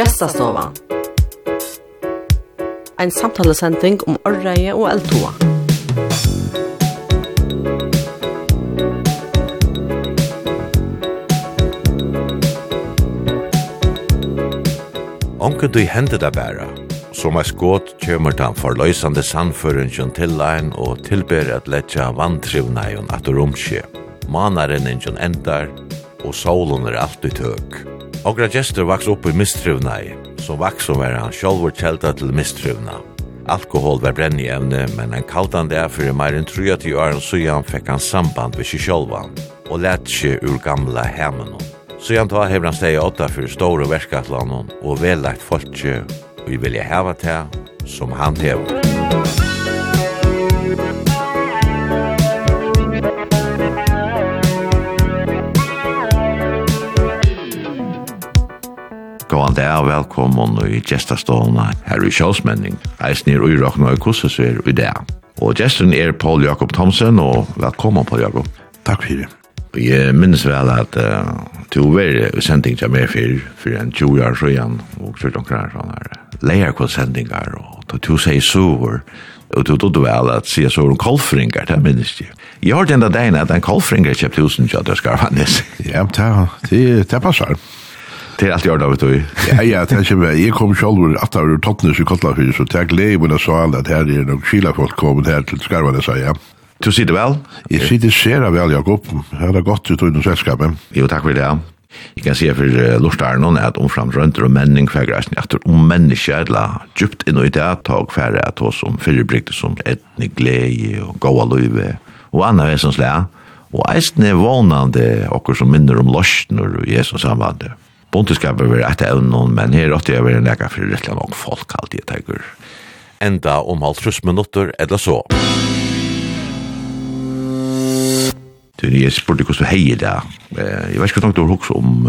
Gestastovan. Ein samtalesending om orreie og eldtoa. Onke du hende det bæra, som er skått kjømmer den forløysande sandføringen til lein og tilber at letja vantrivna i og romskje. Manaren ingen endar, og solen er alltid høg. Ogra gestur vaks opp i mistrivnai, så vaks som var han sjolvor kjelta til mistrivna. Alkohol var brenni evne, men en kaldan det er fyrir meir enn 30 åren sujan fekk han samband vi sig sjolvan, og let seg ur gamla hemmen. Sujan ta hever han steg åtta fyrir stóru verskatlanon, og vellagt folkje, og vi vilja heva til som han hever. Musik annan det er velkommen i gestastovene her i Kjølsmenning. Eisen er uirakna og kussesver i det. Og gesten er Paul Jakob Thomsen, og velkommen Paul Jakob. Takk for det. Jeg minnes vel at uh, to var sending til meg for, for en 20 år siden, og så 14 kroner sånn her, leierkålsendinger, og to sier sover, og to trodde vel at sier sover om kolfringer, det minnes jeg. Jeg har den dagen at en kolfringer kjøpt husen til at jeg skal vannes. Ja, det, det, det passer. Det är allt jag har då. Ja, ja, det är ju väl. Jag kom själv att ta ur Tottenham i Kotlafyr så tack lej men så alla att här är nog skilla folk kommer här till Skarvarna så ja. Du sitter väl? Jag sitter ser väl Jakob. Här har gått ut ur sällskapet. Jo, tack för det. Jeg kan se for uh, lortaren hon at omfram rønter og menning kvæg reisning at om menneske eller djupt inn i det tag færre at hos som fyrirbrygte som etne glede og gåa løyve og anna vesenslega og eisne vånande okkur som minner om lorsner og Jesus samvande bondeskapet vil etter evnen, men her åtte jeg vil nekka for rettelig nok folk alltid, jeg tenker. Enda om halvtrus minutter, eller så. Du, jeg spurte hvordan du heier det. Jeg vet ikke hva du har hukst om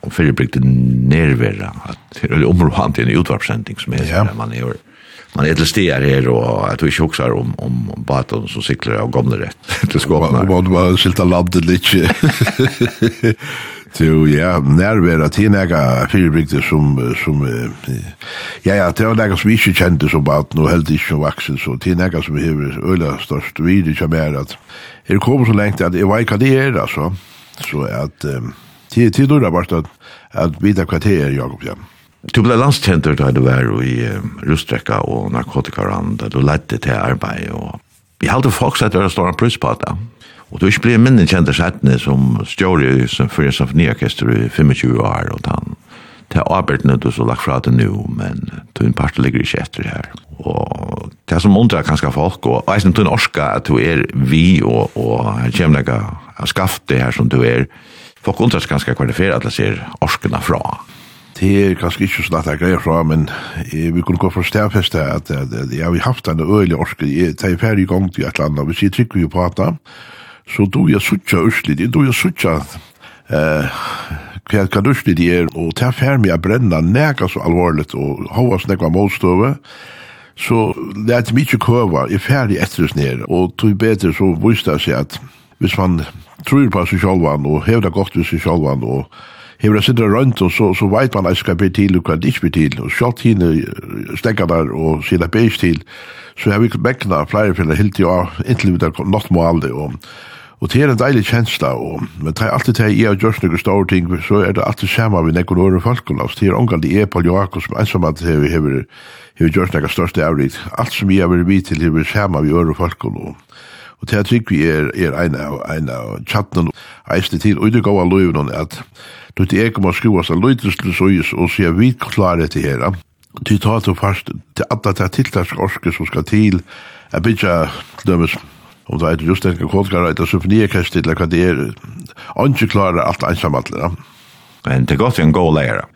om fyrir brygte nervera, at det er områdant i en utvarpsending som er, ja. man er man är till stier här och att tror inte huxar om, om baten som cyklar av gamla rätt till skåpna. Om man var skilt av landet lite. Jo, ja, nærværa til nega fyrirbygder som, som ja, ja, det var nega som vi ikke kjente som baten og heldig ikke som vaksen, så til nega som vi hever øyla størst videre kjem er at jeg kom så lengt at jeg vet ikke det er, altså, så at til, til døra bare at, at vita hva det er, Jakob, ja. Du ble landstjenter da du var i rustrekka og narkotikarand, du lette til arbeid, og vi halte folk sett å stå en pluss på det. Og du ikke ble minne kjente settene som stjåri som fyrir symfoniorkester i 25 år, og han til arbeidene du så lagt fra det nu, men tunn part ligger ikke etter her. Og det som undrar kanskje folk, og eisen tunn orska at du er vi, og, og her kommer jeg skafft det her som du er, folk undrar kanskje hva det fyrir at jeg ser orskene fra. Det er kanskje ikke sånn at jeg greier fra, men eh, vi kunne gå for stedfeste at, at, at jeg har haft en øyelig orske, jeg tar ferdig gang til et eller annet, hvis jeg trykker jo på at så do jeg suttja usli, det do jeg suttja eh, hva kan usli det er, og tar ferdig jeg brenna nega så alvorligt, og hova snakka målstøve, så lærte mig ikke køva, jeg ferdig etter oss nere, og tog bedre så viste det seg at hvis man tror på seg sjálvan og hevda godt ved seg sjálvan og hever jeg sitter rundt, og så, så vet man at jeg skal be til, og kan det ikke blir til. Og selv tine stekker der, og sida beis til, så har vi mekkene flere finner helt til å inntil vi der nått må alle, og Og det er en deilig kjensla, og, men det er alltid det jeg har gjort noen store ting, så er det alltid samme med nekken åre og Det er omgang det er på Joakos, som ensom at vi har, har gjort noen største avrikt. Alt som jeg har vært vidt til, er samme med åre folk, Og det er trygg vi er, er en av, en av tjattnen, eisne til, og det går av loven at Du til eg må skruas seg løytis til søyes og sier vi klare til her. Du tar til fast til alle til tiltaksk orske som skal til jeg bygja dømes om det er just en kodgar og et symfoniekast til hva det er ikke klare alt ensamallera. Men det er godt en god leira.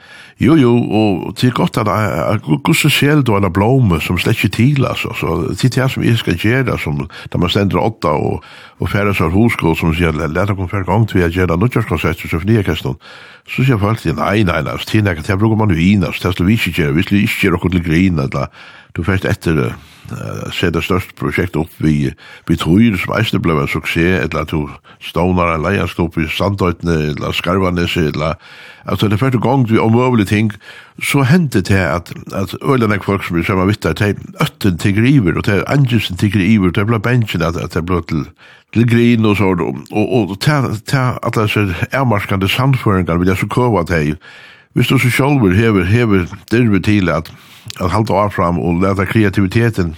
Jo, jo, og det er godt at gusse sjel du en blome som slett ikke til, altså. Så det er det som jeg skal gjøre, som, da man stender åtta og, og færre seg hoskål som sier, let deg komme færre gang til å gjøre nødgjørskonsert til Symfoniorkestron. Så sier folk, nei, nei, nei, altså, det er ikke, det bruker man jo inn, altså, det skal vi ikke gjøre, vi skal ikke gjøre noe til grin, eller, du først etter uh, se det største prosjektet opp vi, vi tror som eisne ble en suksess, eller at du stånar en leianskop i Sandøytene, eller Skarvanese, eller, altså, det først gang vi omøvelig vi ting, så hendte det at, at ølene folk som vi sammen vitt, at de øtten til griver, og de angelsen til griver, og de ble bensjen, at, at det ble til, til grin og så, og, og, og til at det er ermarskande sandføringar vil jeg så kåva til, hvis du så sjølver hever, hever dirve til at, at halte avfram og leta kreativiteten,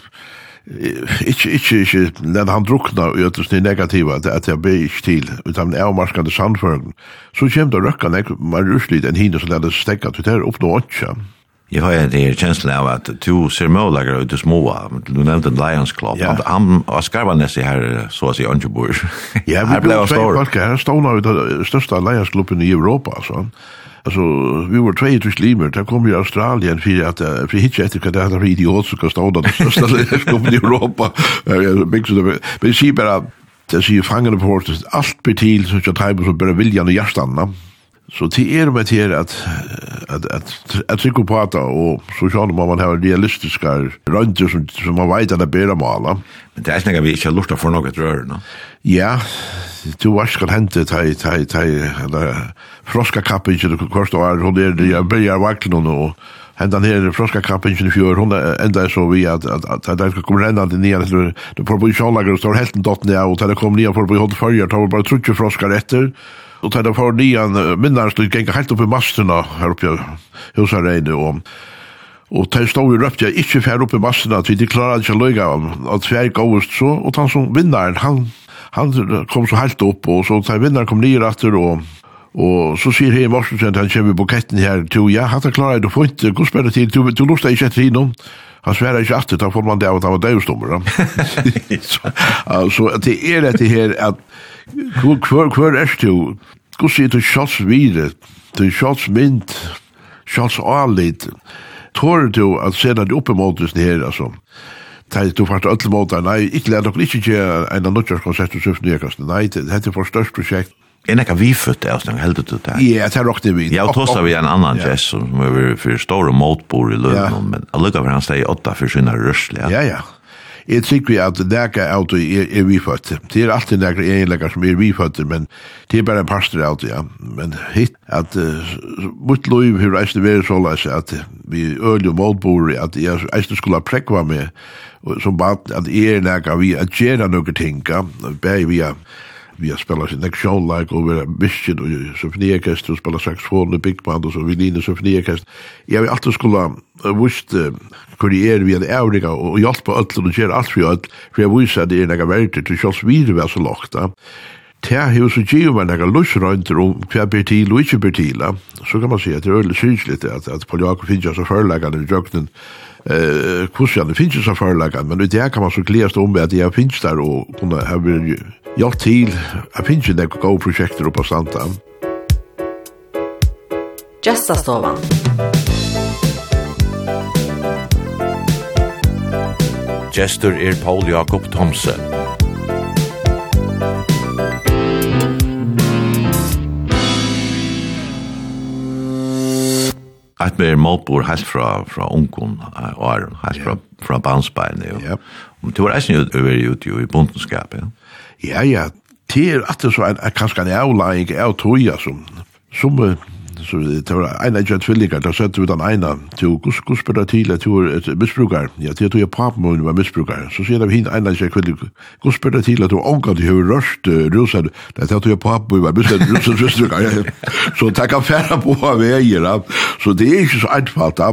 ikke, ikke, ikke, når han drukna og øtterst det negativa, at, at jeg ber ikke til, utan er avmarskande sandførgen, så kjem det røkka nek, man ruslit enn hine som lærde stekka, til det er oppnå åtja. Jeg har en del kjensle av at du ser målager ut i småa, du nevnte en Lions Club, ja. han var skarvanes i her, så å si, Ønsjebord. ja, vi ble stående ut av største Lions Club i Europa, sånn. Alltså vi var två till Slimer, där kom vi i Australien för att för hitcha efter kan det här idiot som kan stå där största länder i Europa. Big så det men bara det ser fångade på allt betil så jag tajmar så bara viljan och hjärtan. Så det er med det att att att att psykopata och sociala man har realistiska röntgen som som man vet att det bättre mala. Men det er ikke vi ikke har lurt for noe rör, no. Ja, du var skal hente tai tai tai eller froska kappe inte det kostar var hon där jag börjar vakna nå og hentan her froska kappen i fjør hon enda så vi at at at det kommer ända till nya det det propositionlager står helt og til det kommer nya for på håll förr tar bare trutje froskar etter Og tar det for nian, minnar stod gikk helt opp i masterna her oppe husa reine og Og de stod i røpte jeg ikke fer opp i massen at vi de klarer ikke å løyga om at vi er gåest så, og han som vinnaren, han, han kom så helt opp, og så de vinnaren kom nye etter, og, og så sier hei at han kommer i buketten her, to, ja, han klarer det får ikke, god spørre det til, du, du lustar ikke etter innom, han sverar ikke etter, da får man det av at han var døvstommer, da. så, så det er dette her at Hvor, hvor hvor er du? Hvordan sier du sjåls videre? Du er mynd, sjåls alit? Tår du at se deg oppe mot oss her, altså? Nei, du fart öll måta, nei, ikke lær dere ikke gjøre en av nødgjørskonsert og søft nødgjørskonsert. Nei, dette er for størst prosjekt. Er nekka vi født av snakk heldur du det? Ja, det er råkne vi. Ja, og tåsa vi en annan jazz som er for stor og motbord i lønnen, men allukka for han steg i åtta for sinna rørsle. Ja, ja, Jeg tykker at nega av det er, er vifødt. Det er alltid nega egenlegar som er vifødt, men det er bare en pastor auto, ja. Men hitt, at uh, mot loiv hur eisne veri såleis at vi øl og målbori, at jeg eist skulle prekva med som bad, at jeg er nega vi at gjerra noen ting, ja, bæg vi er vi har spelat sin aksjonlag og vi har miskin og symfoniorkester og spelat saxofon og big band og så violin og symfoniorkester. Jeg vil alltid skulle vust hvor jeg er vi en ævrika og hjelpa öll og gjør alt vi öll for jeg viser at det er nega verter til sjåls videre var så lagt. Det hefur så gjør man nega lusrøynter om hva ber til og ikke ber til. Så kan man si at det er øyelig synsligt at, at Jakob finnes så førlegane i jøgnen eh kusjan det finns ju så förlagan men det kan man så glädjas om att jag finns där och kunna ha hjelp til at finnes ikke noen gode prosjekter oppe av standa. Gjestastovan Gjester er Paul Jakob Thomsen. At vi er målbord helt fra, fra ungen og æren, helt fra, fra bansbeinet. Ja. Men det var eisen jo over ute i bundenskapet. Ja. Ja, ja, det er alltid så en, kanskje en avlæring av toja som, som, så det var en av tvillingar, da sette vi den ene til Gus Gus Bera til at du er et misbrukar, ja, til at du er papen min var misbrukar, så sier vi hinn en av tvillingar, Gus Bera til at du omgå til høy rørst rusen, det er at du er papen min var misbrukar, så takk affæra på av veier, så det er ikke så einfalt,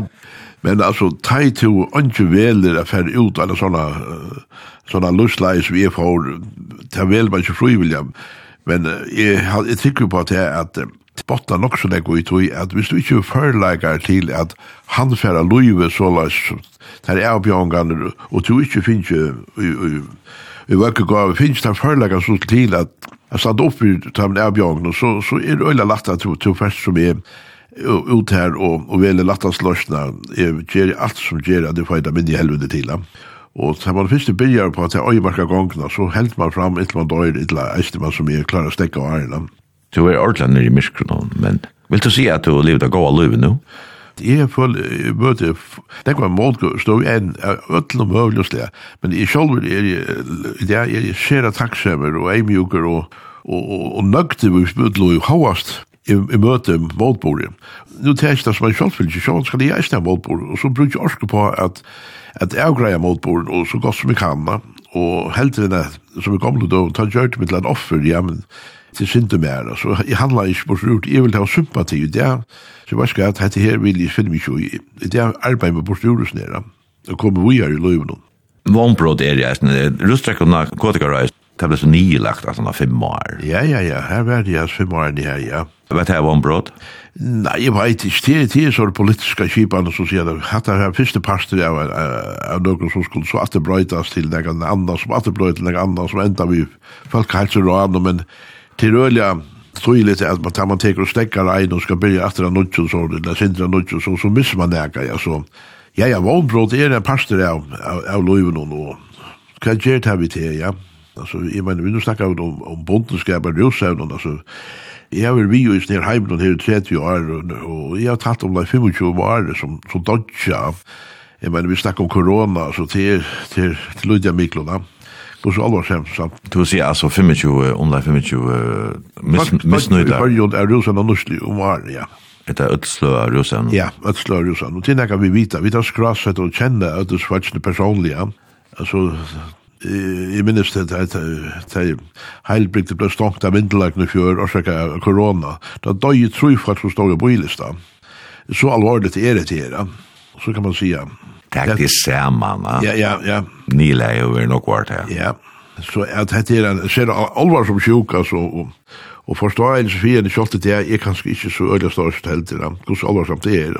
Men altså, tei to ikke veler å fære ut eller sånne, sånne løsleis vi er for, ta vel man ikke frivillig, men jeg, jeg tykker på at at botta nok så nek ut i at hvis du ikke førleikar til at han færa løyve så lais der er bjongan og du ikke finnes i vøkke gav finnes der førleikar så til at jeg stand opp i tam er bjongan så, så er det øyla lagt at du, du fæst som er ut her og, og vele lattans løsna, jeg gjør alt som gjør at jeg får et minne helvende til ham. Og da man først begynner på at jeg øyemarka gongna, så helt man fram etter man døyr, etter eiste man som er klar å stekke av ærena. Du er ordentlig nere i miskronen, men vil du si at du har livet av gåa løyve nå? Jeg føler, møte, det var en måte stå i en ødel og møvlig men i selv er jeg, det er jeg ser at takksemer og eimjuker og, og, og, og nøgte vi spudlo i havast, i, i møte målbordet. Nå tar jeg det som en kjølsvillig, så skal jeg eisne målbordet, og så bruker jeg orske på at, at jeg greier målbordet, og så godt som jeg kan, og helt til det, som jeg gamle da, tar gjør til mitt land offer, ja, men til synte mer, så jeg handler ikke på rurt, jeg vil ha sympati, det er, så jeg skal at dette her vil jeg finne meg ikke i, det er arbeid med på styrelsen og kommer vi her i løyven. Vombrot er jeg, rustrekk og narkotikareis, Det ble så nylagt at han har fem år. Ja, ja, ja. Her var det ja, fem år her, ja. Vet du hva brott? Nei, jeg vet ikke. Det er det så politiske kjipene som sier det. hatt det her første parster av, av noen som skulle så at det brøytas til noen annen, som at det brøytas til noen annen, som enda vi folk har helst råd, men til øyelig tydligt at man tar man tar och stäcker en och ska börja efter en nutch så eller där sindra nutch så så missar man nega, ja så ja ja var er en det pastor av av löven och kan ge det här vi til, ja Alltså, jag menar, vi nå snakker om, om, om bondenskap och altså, jeg jag vill vi ju i sån heimen her i 30 år, och, jeg jag har tagit om det 25 år som, som dodja. Jag menar, vi snakker om corona, så til, til, til Lydia Miklona. Och så alvor sen, så. Du säger alltså 25, om det 25 misnøyder. Faktisk, fakt, er rosen och nurslig om året, ja. Eta ötslöa rosen. Ja, ötslöa rosen. Och det kan vi vita, vi tar skrasset og kjenne ötslöa personliga. Alltså, i minnes det at Heilbrygd ble stongt av vindelagene fjør årsaka korona. Da døy troi at som stod i ilista. Så alvorligt er det her. Så kan man sija. Takk til samman. Ja, ja, ja. Nila er jo nok vart her. Ja. Så at det er en ser alvor som sjuk altså og og forståelse for en kjølte det er kanskje ikke så øyla størst helt til dem. Hvordan alvorsamt det er.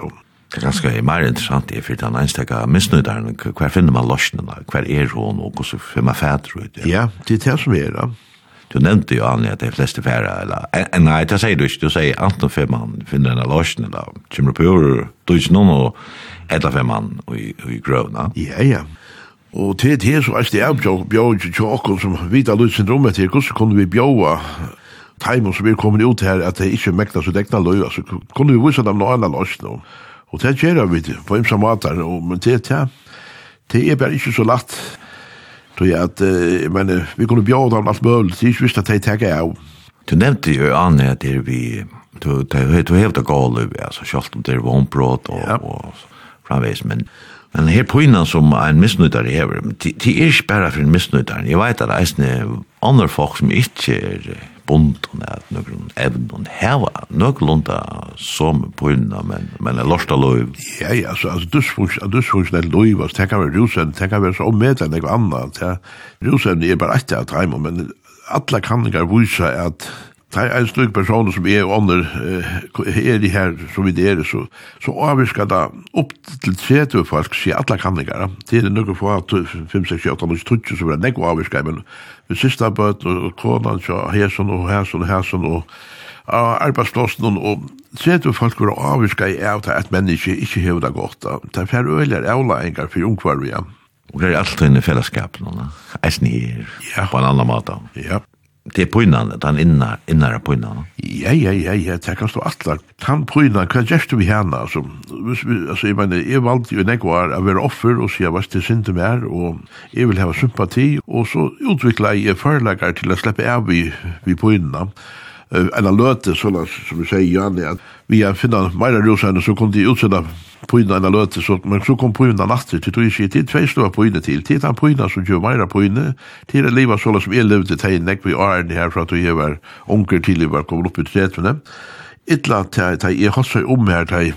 Det er ganske mer interessant i fyrir den einstakka misnøydaren, hver finner man lorsnena, hver er hon, og hos finner man fædru ut? Ja, det er det som er da. Du nevnte jo anlig at det er fleste færa, eller, nei, det sier du ikke, du sier anten fem man finner en lorsnena, eller, kjemmer på jord, du ikke noen, og etter fem man i grøvna. Ja, ja. Og til det så er det jeg bjør ikke tjokken som vidt av lutsyndromet til, hvordan kunne vi bjøa taimen som vi er kommet ut her, at det ikke mekna så dekna løy, altså, kunne vi vise dem noe annet lorsnena, Og det gjør vi det, på imsa matar, og, men det, det, det er bare ikke så lett. Så jeg at, jeg mener, vi kunne bjøre dem alt mulig, det er ikke visst at det tenker jeg av. Du nevnte jo, Anne, at det er vi, du, du du hevda gale, altså, selv om det er vombrot og, ja. og framveis, men Men her på innan som en misnøytare hever, de, de er ikke bare for en misnøytare. Jeg vet at det er andre folk som ikke er bunden at nøkron evnen heva noen lunda som pynna men men er lort av lov. Ja ja, altså, altså dus fuch dus fuch den løyv as tekka ver rusen tekka ver så med enn eg anna ja. Rusen er bare etter at heim men alla kanningar vísa at det er en slik person som er ånder, er de her som vi er, så, så avvirker det opp til 30 folk, sier alle kanninger. Det er noe for 5, 6, 8, 9, 10 som er det nekko avvirker, men vi siste bøt, og konan, så hesen og hesen og hesen, og arbeidsplåsen, og 30 folk var avvirker i av at menneske ikke hever det godt. Det er færre øyler avlæringer for ungkvar ungvarvige. Og det er alltid en fellesskap, eisen i her, på en annen måte. Ja det pojnan, den inna, innare pojnan. Ja, ja, ja, ja, det kan stå atla. Han pojnan, hva gjerst du vi henne, altså? Altså, jeg mener, jeg valgte jo nek var å være offer og sier, hva det synd mer, og jeg vil hava sympati, og så utvikla jeg forelagar til å slippe av vi, vi pojnan en av løte, sånn som vi sier, Jan, at vi er finna meira rosene, så kunne de utsida pyna en av løte, så, men så kom pyna natter, til tog ikke, til tvei slå pyna til, til den pyna som gjør meira pyna, til det livet sånn som jeg levde tegn, nek vi åren her, for at jeg var unger til jeg var kommet opp i tretene, illa til at jeg har seg om her, til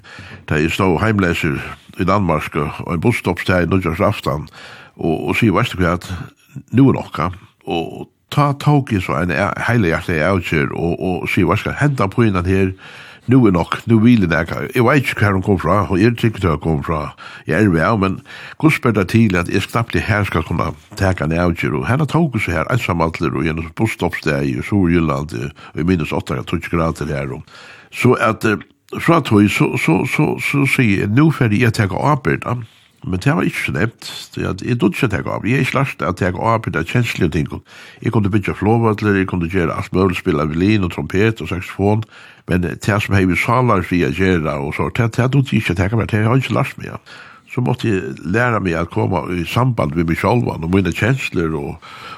jeg stod heimleser i Danmark, og en busstoppstegn, og jeg og, og sier, veist du hva, at nu er nokka, og ta tog i så en heile hjerte jeg avgjør og, og sier, hva skal henda på innan her, nu er nok, nu vil jeg nekka. Jeg vet ikke hva hun kom fra, og jeg er sikkert hva hun kom fra, jeg er med, men god spør det til at jeg knappt her skal kunne teka en avgjør, og henne tog i så her, ensamantler, og gjennom busstoppsteg i Sorgylland, og i minus 8 grader her, og så at, fra tog, så, så, så, så, så, så, så, så, så, så, så, så, Men det var ikke så nevnt. Jeg dødde ikke å teke av. Jeg er ikke lagt at jeg av på det kjenslige ting. Jeg kunne bytja flåvatler, jeg kunne gjøre alt mulig, spille violin og trompet og saxofon, men det som jeg vil salar fri å gjøre og så, det dødde jeg ikke å teke av, det har jeg ikke lagt meg. Så måtte jeg lære meg å komme i samband med meg selv og mine kjensler og,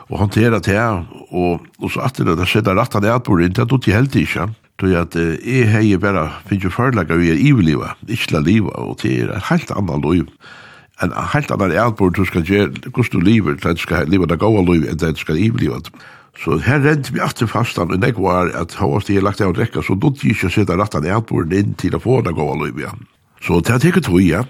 og håndtere det og, og så at det er sett rett av det at bordet, det dødde ikke helt ikke. Tog at jeg heier bare finner jo förlaga vi er iveliva, ikke la liva, og det er helt annan liv en helt annan elbord du skal gjøre, hvordan du lever, du skal leve det gode liv, enn du skal iblive. Så her rent vi alltid fastan, og det var at hovast jeg lagt av rekka, så då ikke å sitte rattan elborden inn til å få det gode liv, ja. Så det er ikke tog, ja.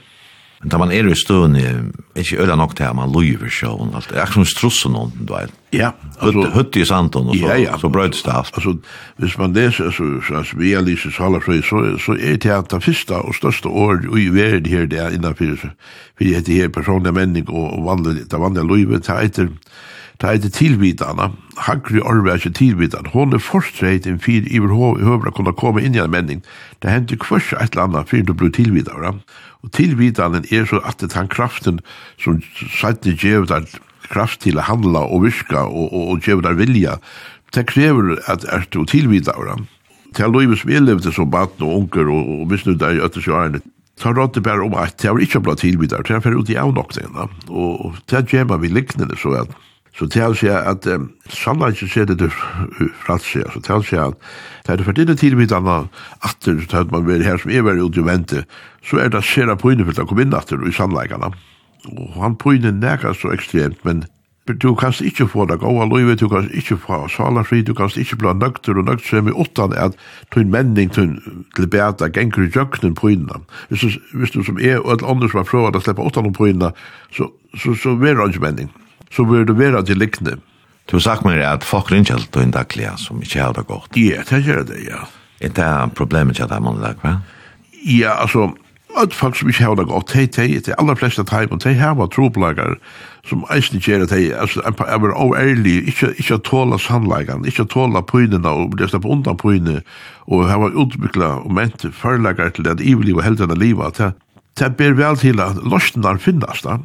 Men da man er i støen, er ikke øyla nok til at man lyver sjån, alt. Det er ikke som strussen noen, du vet. Ja. Altså, Høtt i santon, og så, ja, ja. så brøydes det alt. Altså, hvis man leser, så, så, så vi er lyser salerfrøy, så, så er det at det første og største år i verden her, det er innanfor, for det heter her personlig menning og, og vanlig, det vanlige lyve, det heter, det heter tilbitene, Hagri orve er ikke tilbitene, hun er forstreit en fyr i høvra kunne komme inn i en menning. Det hender kvørs et eller annet fyr du blir bli tilbitene, Og tilvidanen er så at det han kraften som sætni gjev der kraft til å handla og virka og, og, og gjev der vilja, det krever at er du tilvida av dem. Det er loivet som jeg levde som baten og unger og, og visnu der i øttesjårene, Så rådde bare om at det var ikke blant tilvidar, det er fyrir ut i avnokningene, og det gjemmer vi liknende så at Så det er å si at um, ikke ser det du fratsi, altså det er å si at det er for dine tid mitt anna atter, så at man veri her som er veri ut i vente, så er det sera poine for å komme inn atter i sannleikana. Og han poine nekar så ekstremt, men du kan ikke få det gode livet, du kan ikke få salarfri, du kan ikke bli nøkter og nøkter som er åttan at din menning til tilbeta gengur i jøkkenen på. Hvis du, hvis du som er og et andre som er prøver å slippe utan på innan, så, så, så, så, så, så, så, så vil det være til likne. Du har sagt meg at folk ringer helt og inndaklige som ikke har det godt. Ja, det gjør det, ja. Er det problemet ikke at det er månedlig, hva? Ja, altså, at folk som ikke har det godt, de, de, de aller fleste teipen, de har vært tropelager som eisen gjør at de altså, jeg var overærlig, ikke, ikke tåle sannleggene, ikke tåle pøynene, og det er på undan pynene, og jeg var utviklet og ment foreleggere til at ivelig og heldene livet, at det ber vel til at løsner finnes da,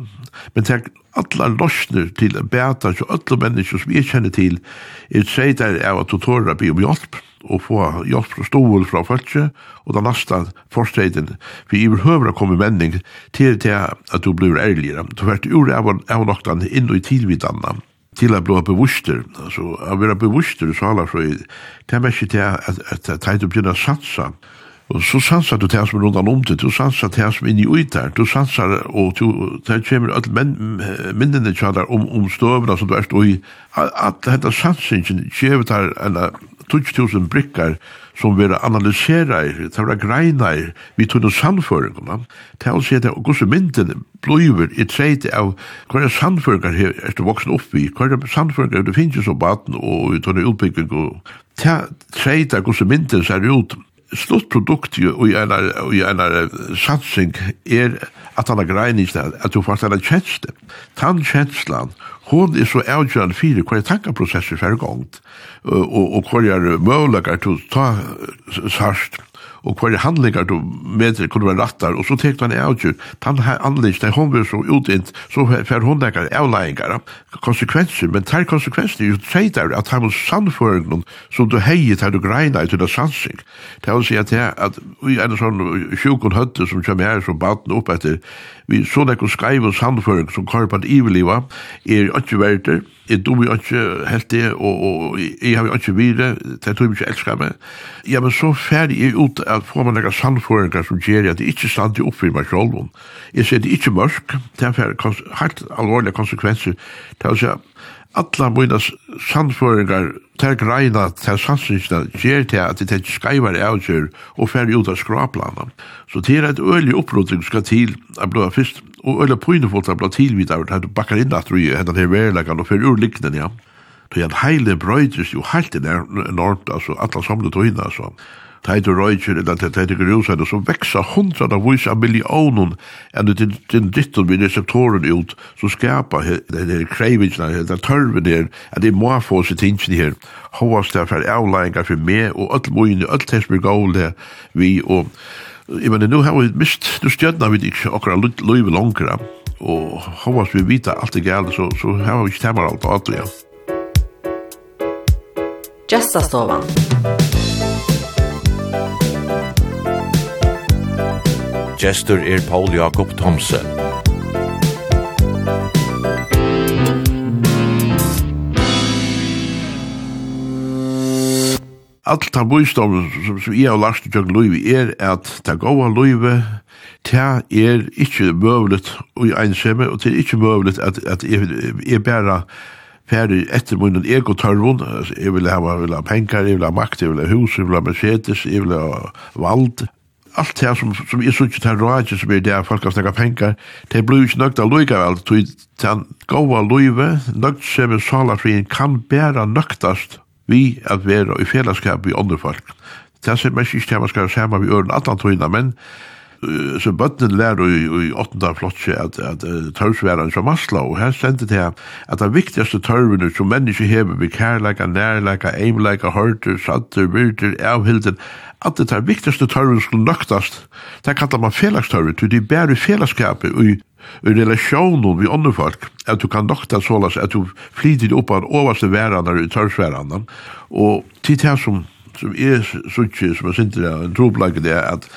men det alla løsner til beta så alle mennesker som jeg kjenner til, er seg der av at tutorer blir om hjelp, og få hjelp fra stål fra folk, og den neste forstreden, for i behøver å komme vending til til at du blir ærligere. Du har vært ur av, av nokten inn og i tilvidene, til at bli bevuster, altså, å være bevuster, så alle, så det er ikke til at, at, at, at, at, at, at, at, Og så sansar du det som er rundan om det, du sansar det som er inni ui der, du sansar, og du, det kommer all minnene tjadar om, om støvna som du erst ui, at dette sansingen kjevet her, enn 20.000 brikkar som vera analysera i, det vera greina i, vi tunne sannføringuna, det er å si at gusse mynden bløyver i treit av hva er sannføringar her er du voksen oppi, hva er sannføringar du finnes som baden og i tunne utbygging og treit av gusse mynden ser ut, sluttprodukt i en, i en satsing er at han har greinist at du får en kjensle. Tann kjenslan, hon er så avgjørende fire hva er tankeprosesser for gongt og, og hva er mølagar til å ta sarst og hver handlingar du med det kunne være rattar, og så tekt han avgjur, han anleis, da hon vil så utint, så fer hon nekar avlægingar, konsekvenser, men tar konsekvenser, jo treitar at han hos sannføringen som du heier, tar du greina i tunna sansing, det er å si at jeg, at vi er en sånn sjukon høtte som kommer her som baten opp etter, vi så nekko skaiv og sannføring som korpan iveliva, er ikke verder, Jeg du jo ikke helt det, og, og jeg har jo ikke videre, det tror jeg ikke elsker meg. Ja, men så ferdig er ut at får man noen sannføringer som gjør at jeg ikke stand opp i meg selv. Jeg ser det ikke mørk, det er helt alvorlige konsekvenser. Det er å si at alle mine sannføringar, ter greina, til sannsynskina, gjer til at det er skaivar avgjør og fer ut av skraplana. Så det er et øylig opprotting skal til at blåa fyrst, og øyla pynefullt at blåa tilvitt av at du bakkar inn at rui hendan her verilegan og fer ur liknen, ja. Så en heile brøytis jo heilt enormt, altså, atla samlet tøyna, altså teit og røyker, eller teit og gruset, og så veksa hundra av vise av millionen, enn det til ditton vi reseptoren ut, så skapa den her kreivingen, den tørven her, at det må få seg tingene her, hovast det for avlæringa for meg, og öll møyne, öll det som er gale vi, og jeg mener, nu har vi mist, nu stjødna vi ikke akkurat løyve langere, og hovast vi vita alt er gale, så, så har vi ikke temmer alt alt, ja. Gestastovan. Gestastovan. gestur er Paul Jakob Thomsen. Alt ta bústofn som vi har lagt til Løyvi er at ta gåa Løyvi ta er ikkje møvlet og einsemme, og til ikkje møvlet at, at jeg bæra ferdig etter munnen egotørvun, jeg vil ha, vil ha penger, jeg vil ha makt, jeg vil ha hus, jeg vil ha Mercedes, jeg vil ha vald, allt det som, som är så inte här rådget som är där folk har snackat pengar, det blir ju snökt att lycka väl. Den gåva lyve, nögt som är salafrien, kan bära nöktast vi att vara i fällskap i andra folk. Det ser man inte man ska säga vi ör att antoina, men så bøtten lær i, i åttenda flotse at, at uh, tørvsværen som og her sendte det at det viktigaste tørvene som mennesker hever vi kærleika, nærleika, eimleika, hørter, satter, virter, avhilden, at det er viktigste tørven skulle nøktast, det kallar man felagstørven, til de bærer felagskapet i, i relasjonen vi andre folk, at du kan løkta sålas, at du flyter opp av overste verandre i tørvsverandre, og til det som, som er suttje, som er sinter en troblage det, at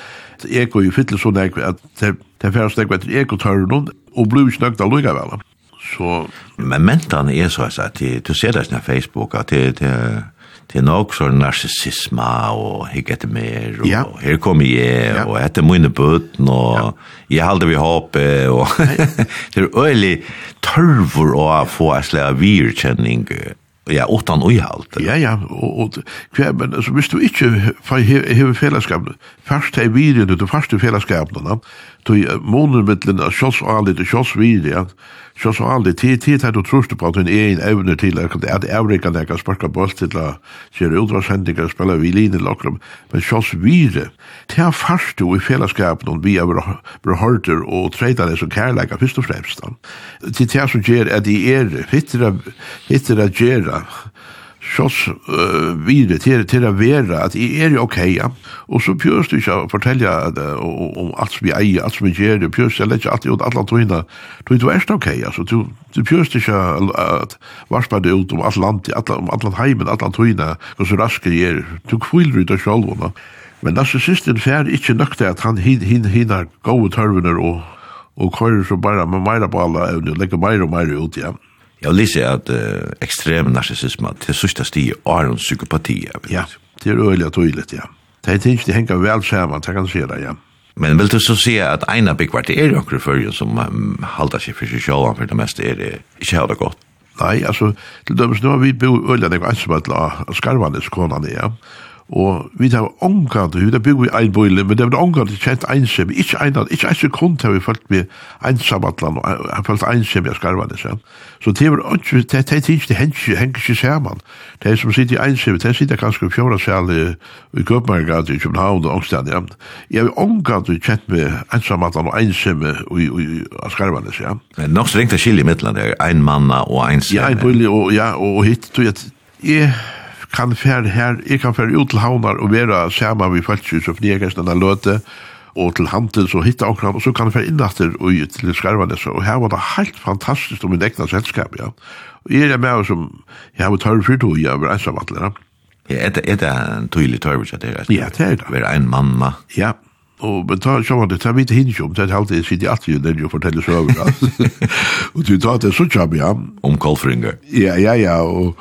eko i fytle sånn eko, at det, det færre stek etter ekotørven, og blir ikke nøkta lukkavel. Så... Men mentan er så at du ser det på Facebook, at det, det det er nok sånn narsissisma og hikk etter mer, og, ja. her kommer jeg, ja. og etter mine bøten, og ja. jeg halder vi håpet, og det er øyelig tørvor å få en slag virkjenning, ja, utan uihalt. Ja, ja, og, og ja, men altså, hvis du ikke hever fellesskapene, først er virene, du første fellesskapene, du er månedmiddelen av kjøs og alle, kjøs virene, ja, så så aldri tid tid at du trust på din en evne til at Eureka kan sparka boll til at kjøre utvarsendinger spela spille violin i lokrum, men sjås vire, til han farst du i fellesskapen og vi er behårder og det som kærleika først og fremst. Til det som gjør at de er hittere, hittere gjøre sjås uh, videre til, til å være at jeg er jo ok, ja. Og så pjøst ikke å fortelle uh, om alt som vi eier, alt som vi gjør, du pjøst jeg ikke alltid ut alle tøyene. Du er ikke ok, altså. Du, du pjøst ikke at varspa det ut om alt land, om alt land heimen, alt land tøyene, og så raske jeg er. Du kviler ut av sjølvene. Men narcissisten fer ikke nok til at han hin, hin, hinner gode tørvener og, og kører så bare med meira på alle evne, legger meira og meira ut, ja. Jag läser att uh, extrem narcissism till sista stig är en psykopati. Ja, det är öjligt tydligt, ja. Det är inte hänga väl samman, det kan se det, ja. Men vill du så se att ena byggvart är ju också för som um, halda sig för sig själva för det mesta är det inte har det gott. Nej, alltså, till dömes nu har vi bo öjligt ensamma av skarvandes konan, ja. Og vi har omgående, vi tar bygg vi ein boile, men det var omgående kjent ensam, ikke ein annen, ikke ein sekund har vi følt med ensamatlan, og har følt ensam i skarva det seg. Så det var ikke, det er ikke, det henger ikke sammen. Det er som sitter i ensam, det sitter kanskje i fjorda sal i København, i København og Ångstad, ja. Jeg var omgående kjent med ensamatlan og ensam i skarva det seg. Men nok strengt er skilje i mittland, det er ein manna og ensam. Ja, en boile, og ja, og hitt, og jeg, kan fer her, jeg kan fer ut til havnar og vera sama vi falskjus og fordi denne løte, og til handels og hitta okran og så kan jeg fære innatter og ut til Skarvanes, og her var det helt fantastisk om min egna selskap, ja. Og jeg er med som, jeg har tørre fyrt og jeg var ensamvattler, ja. Ja, er det, er det en tydelig tørre, ja, det er det. Ja, det er det. Være en mamma. Ja, Og men ta sjå man det ta vit hin sjum, det alltid sit i atju du jo så over. og du tar det så chab ja om Kolfringer. Ja ja ja og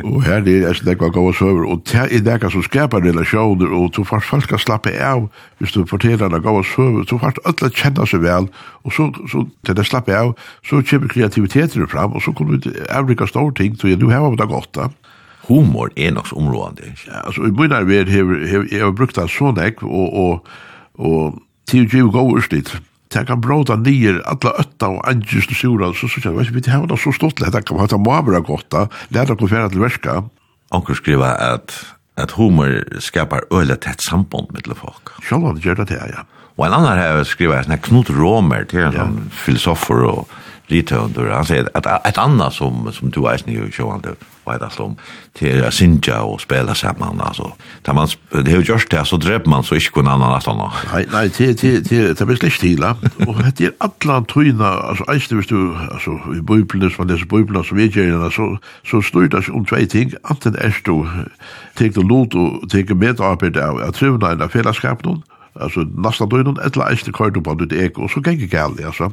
og her det er går om kvar søgur og ta i der som skapar relasjoner og to fast folk skal slappe av hvis du forteller går kvar over så fast alle kjenner seg vel og så så til det slappe av så kjem kreativiteten fram og så kommer ut avrika stor ting så du har det godt da humor er nok så områdende. Ja, Altså, i begynnere ved har jeg har brukt det sånn ek, og, og, og til å jo gå urslitt, det kan bråta nyer alla ötta og angist og sura, så så kjenner jeg, vi har det så stått lett, det kan man må være godt, det er færa til verska. Anker skriva at, at humor skapar øyla tett samband mittel folk. Sjálvan gjør det det, ja. Og en annan her skriva, Knut Romer, til en ja. filosofer og rithøvndur, han sier at et anna som, som du eisen i sjående det som til å synja og spela saman, altså, da man, det er jo gjørst det, så dreper man så ikke kun annan at anna. Nei, nei, det blir slik stila, og det er alla tøyna, altså, eisen hvis du, altså, i bøyblene, som man leser bøyblene, som vi gjerne, så, så styr det om tvei ting, anten er du, teker lot og teker medarbeid av, av trivna enn av fellesskap noen, altså, nasta døgnon, etla eisen kvar du på ditt ego, og så gikk galt, altså,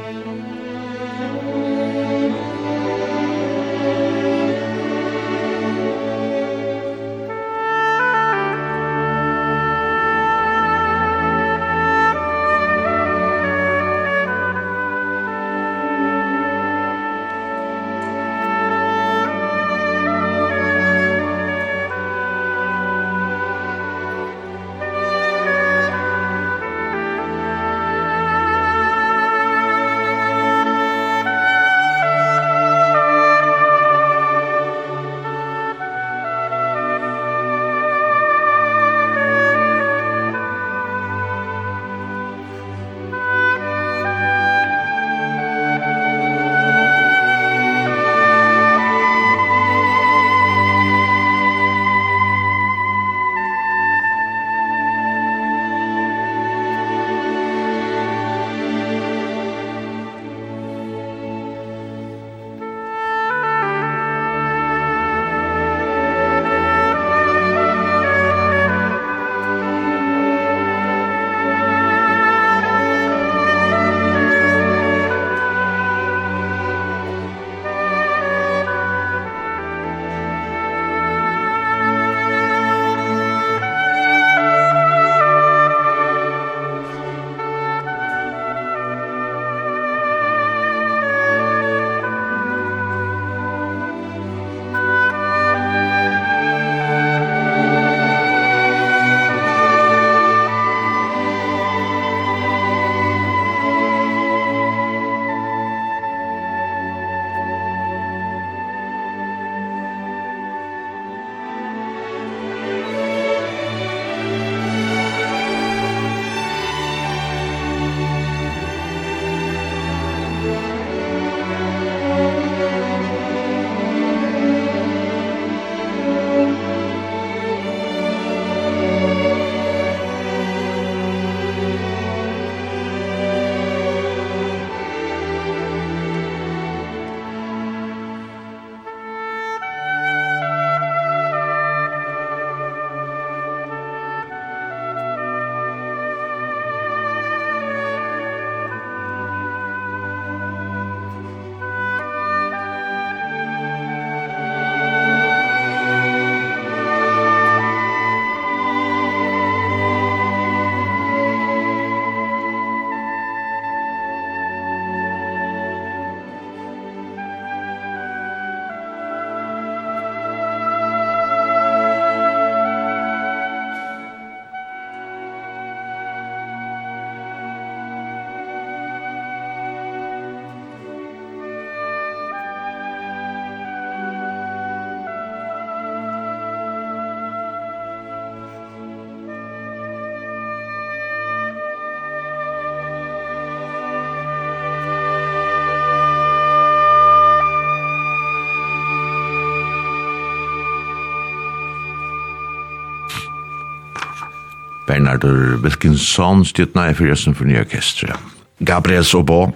Bernardur Wilkinson styrtna i fyrresten for nye orkestre. Gabriel Sobo,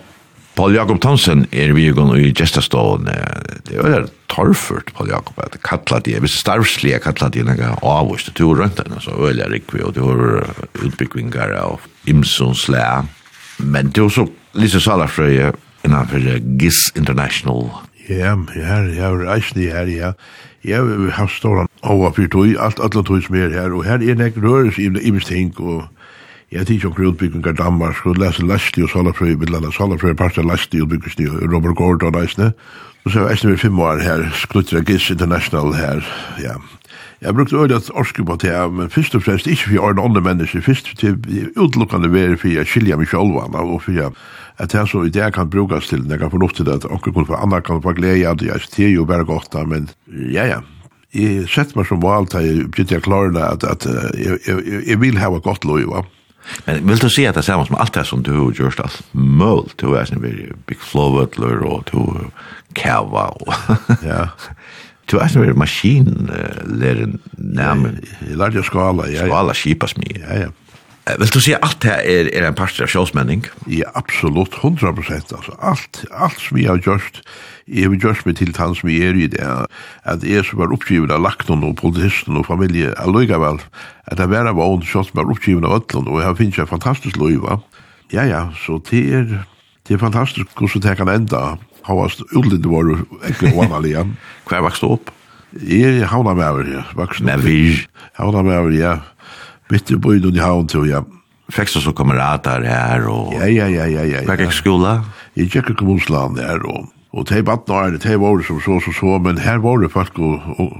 Paul Jakob Thomsen er vi gong i gestastående. Det er torfurt, Paul Jakob, at kalla de, hvis starvslige kalla de nega avvist, du er rønt enn, så øyla rikvi, og du er utbyggvingar av imsons lea. Men du er så Lise Salafrøye innanfor GIS International. Ja, ja, ja, eisne her, ja. Jeg har haft stålan Åa fyrt tog, alt alle tog som er her, og her er nek røres i mest ting, og jeg tidsi omkring utbyggingar Danmark, og lese Lasti og Salafrøy, bildana Salafrøy, parta Lasti og bygges nye, Robert Gordon eisne, og så eisne vi fem år her, Sklutra Giss International her, ja. Jeg brukte øyne at orske på det, men først og fremst ikke for årene andre mennesker, først til utelukkande være for å skilje meg selv, og for å at det er så det kan brukes til, jeg kan fornuftig at onker kun for andre kan få glede av det, det er jo bare godt, men ja, ja, jeg sett meg som valgt jeg begynte jeg klare det, at, at jeg, jeg, jeg vil ha godt lov, va? Men vil du si at det er samme som alt det som du har gjort, alt mål, du er som blir Big Flowetler, og du kava, og... ja. Du er som blir maskinlærer nærmere. Jeg lærte skala, ja. Skala skipas mye. Ja, ja. Vil du si at alt det er, er en part av sjåsmänning? Ja, absolutt, 100 prosent. Altså, alt, alt som jag har gjort, jeg har gjort meg til han som jag er i det. at jeg som var oppgivet av lakten og politisten och familje, alliga väl, att jag var av ånd ond som var oppgivet av ötlen och jag finns en fantastisk liv, va? Ja, ja, så det er, det er fantastisk hvordan det kan enda, Havast ullid var äcklig vanliga. Kvar vakst upp? Jag havna med over, ja. Vakst upp. Med vir. Havna med over, ja. Bitte på ut i havn ja. Fekst du så kamerater her, och Ja ja ja ja ja. Fick jag skola. Jag gikk i kommunsland där och Og te bad när det te var som så så så men här var det folk og... och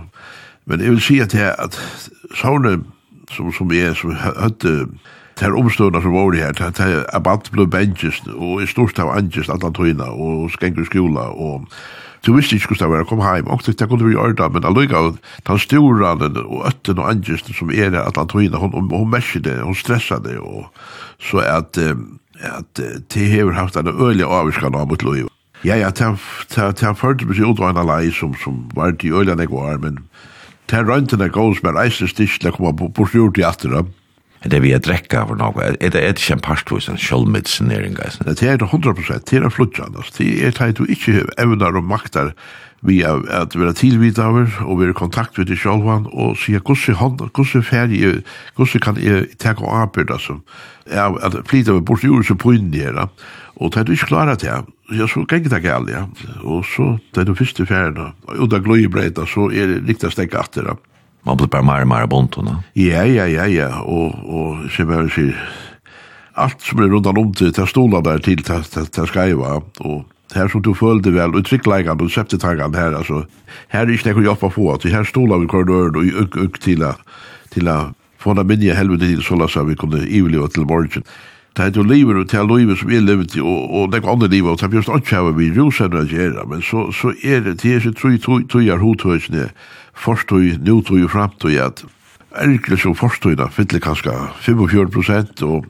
men jag vill säga att at såna som som är som hade ter omstående som var det här, ter, ter abant ble benches, og i stort av anges alle tøyna, og skenker skola, og Du visste ikke hvordan det var å komme hjem, og det kunne vi gjøre det, men allikevel, den store og øtten og angest som er det at Antoina, hun, hun, hun merker det, hun stresser det, og så at, at det har haft en øyelig avviskende av mot liv. Ja, ja, det har ført meg ut av en lei som, som var til øyelig enn jeg var, men det har rønt enn jeg går som er eisen å komme bort gjort i atterhånd. Er det vi er drekka for noe, er det et kjem parstvis en sjølmedisinering, guys? Det er det 100%, det er flutjan, det er det du ikke evner og maktar vi er at vi er tilvidt av og vi er i kontakt med det sjølvan, og sier hvordan hånd, hvordan ferdig, hvordan kan jeg ta og arbeid, altså, er at flytta med bort i jordet som på inn her, og det er du ikke klarer til, ja, så gikk det galt, ja, og så, det er du første ferdig, og da gløyebreita, så er det riktig stekk atter, ja, Man blir bare mer og mer bont. Ja, ja, ja, ja. Og, og som jeg sier, alt som er rundt om til, til stola der til, til, til, til skreiva, og her som du følte vel, og trykkleggene og septetangene her, altså, her er ikke noe jobba på, at her stola vi korridoren og øk, øk til a, til a, få na minja helvete til, så la seg vi kunne iveliva til morgen. Det er jo livet og til livet som er livet og, og det er andre livet, og det er just ikke hva vi rusen å gjøre, men så, så er det, det er ikke tøyer hodtøysene, forstøy, nødtøy og framtøy at ergles og forstøyna fyller kanskje 45 prosent og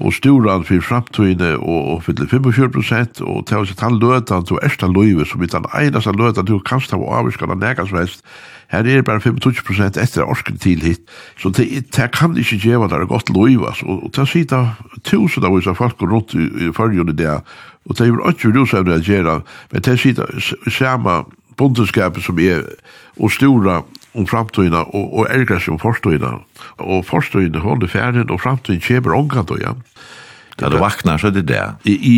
og storan for framtøyne og, og fyller 45 prosent og til å sitte han løtan til ersta løyve som er den eneste løtan til å kaste av avvirskene nægast som her er bare 25 prosent etter orsken til hit så det, det kan ikke gjeva der godt løyve og, og til å sitte tusen av vise folk rundt i, i fyrjun i det og det er jo ikke rusevne å gjøre men til å sitte samme bondeskapet som er og stora om framtøyna og, og ærger seg om forstøyna. Og forstøyna holder ferden, og framtøyna kjeber omkant, ja. Da du vaknar, så er det det.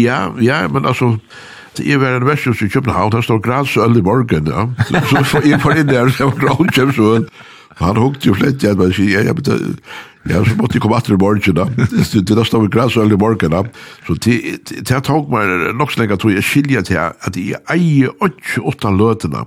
Ja, ja, men altså, Jeg var en versjus i København, der står gradsøl i morgen, ja. Så jeg får inn der, så jeg var gradsøl, Han hukte jo flett igjen, men jeg jag jag betal Ja, så måtte jeg komme atter i morgen da. Det er stavet græsøl i morgen da. Så det tok meg nok så lenge tror jeg skilja til at jeg eier ikke åtta løtene.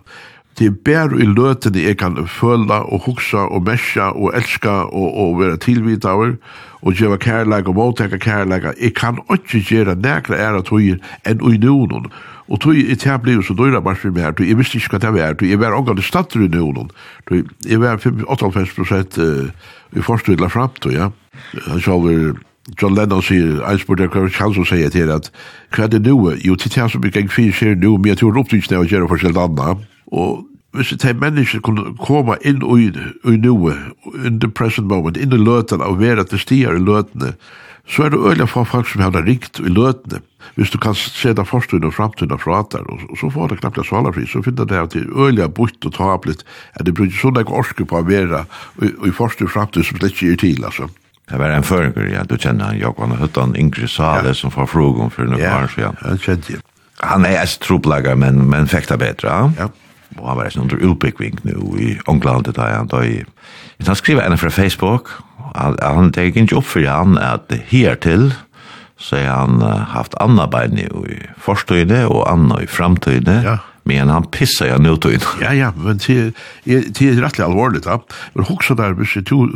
Det er bare i løtene jeg kan føle og huksa og mesja og elska og, og være tilvitt av over og gjøre kærleik og måtteka kærleik. Jeg kan ikke gjøre nekla æra tog enn ui noen. Og tog i tja blei så døyra bare for meg her, tog jeg visste ikke hva det var, tog jeg var omgang til stater i nøvnen, tog jeg var 58 prosent i forstøyla fram, tog ja. Han sa over, John Lennon sier, jeg spurte hva han som sier til at, hva er det nå? Jo, til tja som ikke jeg fyrir sier nå, men jeg tror opptrykkene å gjøre forskjellig anna. Og hvis det er mennesker kunne komme inn i, i nå, in the present moment, inn i løtene, og være til stier i løtene, så er det øyelig for folk som har det rikt i løtene. Hvis du kan se det forstående og fremtiden og frater, og, og så får det knappt svalafri, så finner det at det er øyelig bort og tablet, at det bruker sånn ikke orske på å være og, og i forstående og fremtiden som det ikke er til, altså. Det var en føringer, ja, du kjenner han, Jokvan Høttan, Ingrid Sale, ja. som får frågan for noen ja, år siden. Ja, han kjenner jeg. Han er et troplager, men, men fekta bedre, ja? Ja. Og han var en under utbyggving nå i Ånglandet, da han da. Han skriver en fra Facebook, han tek ikke opp for han at hertil så har han uh, haft anna bein i forstøyde og anna i framtøyde. Ja. Men han pissar jag nu då in. Ja, ja, men det är rätt allvarligt. Ja. Men också där, hvis du,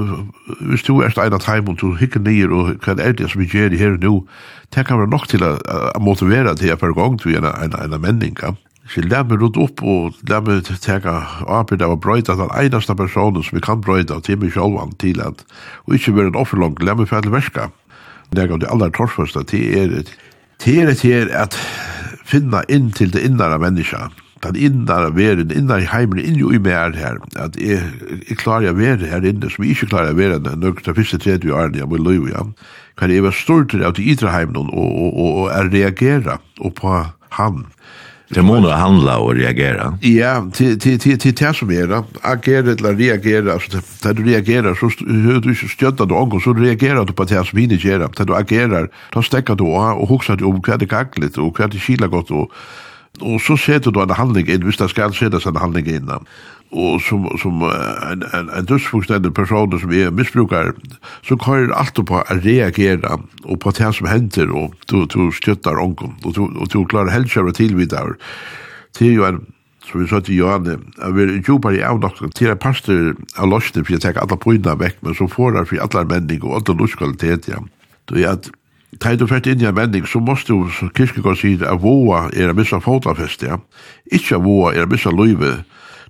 hvis du är ena time och du hickar ner och kan är det som vi gör det här nu, det kan vara nog till att motivera till att per gång till en, en, en, en männing. Ja. Så lær meg rundt opp og lær meg teka arbeid av å brøyda den eneste personen som vi kan brøyda til meg sjálvan til at og ikke være en offerlong, lær meg fælle verska. Det er det aller torsførste til er til er til at finna inn til det innare menneska, den innare veren, innare heimen, inn jo i mer her, at jeg, jeg klarer jeg være her inne, som jeg ikke klarer jeg være enn til første tredje årene jeg må løy, ja. Kan jeg være stort av de idre heimen og, og, og, og, og reagere og på han, Det må nog handla och reagera. Ja, till till till till det som er, det. Agera eller reagera. Så när du reagerar så hører du ikke støtta du och så reagerar du på det som inte gör. När du agerar, då stäcker du och huxar du om kvart kaklet och det kila godt, og, och så ser du en handling inn, hvis det skal settes en handling in og som, som en, en, en dødsfullstendig person som er misbrukar, så kører alt på å reagere og på det som hender, og du, du skjøttar ånken, og du, og du klarer helskjøret tilvidar. Det er jo en, som vi sa til Johanne, jeg vil jobba i avnokten til en pastor av løsning, for jeg tenker alle poina vekk, men så får jeg for alle menning og alle luskvalitet, ja. Du er at, Tei du fært inn i en menning, så måste du, som Kirkegård sier, at voa er a missa fotafest, ja. Ikkje voa er a missa løyve,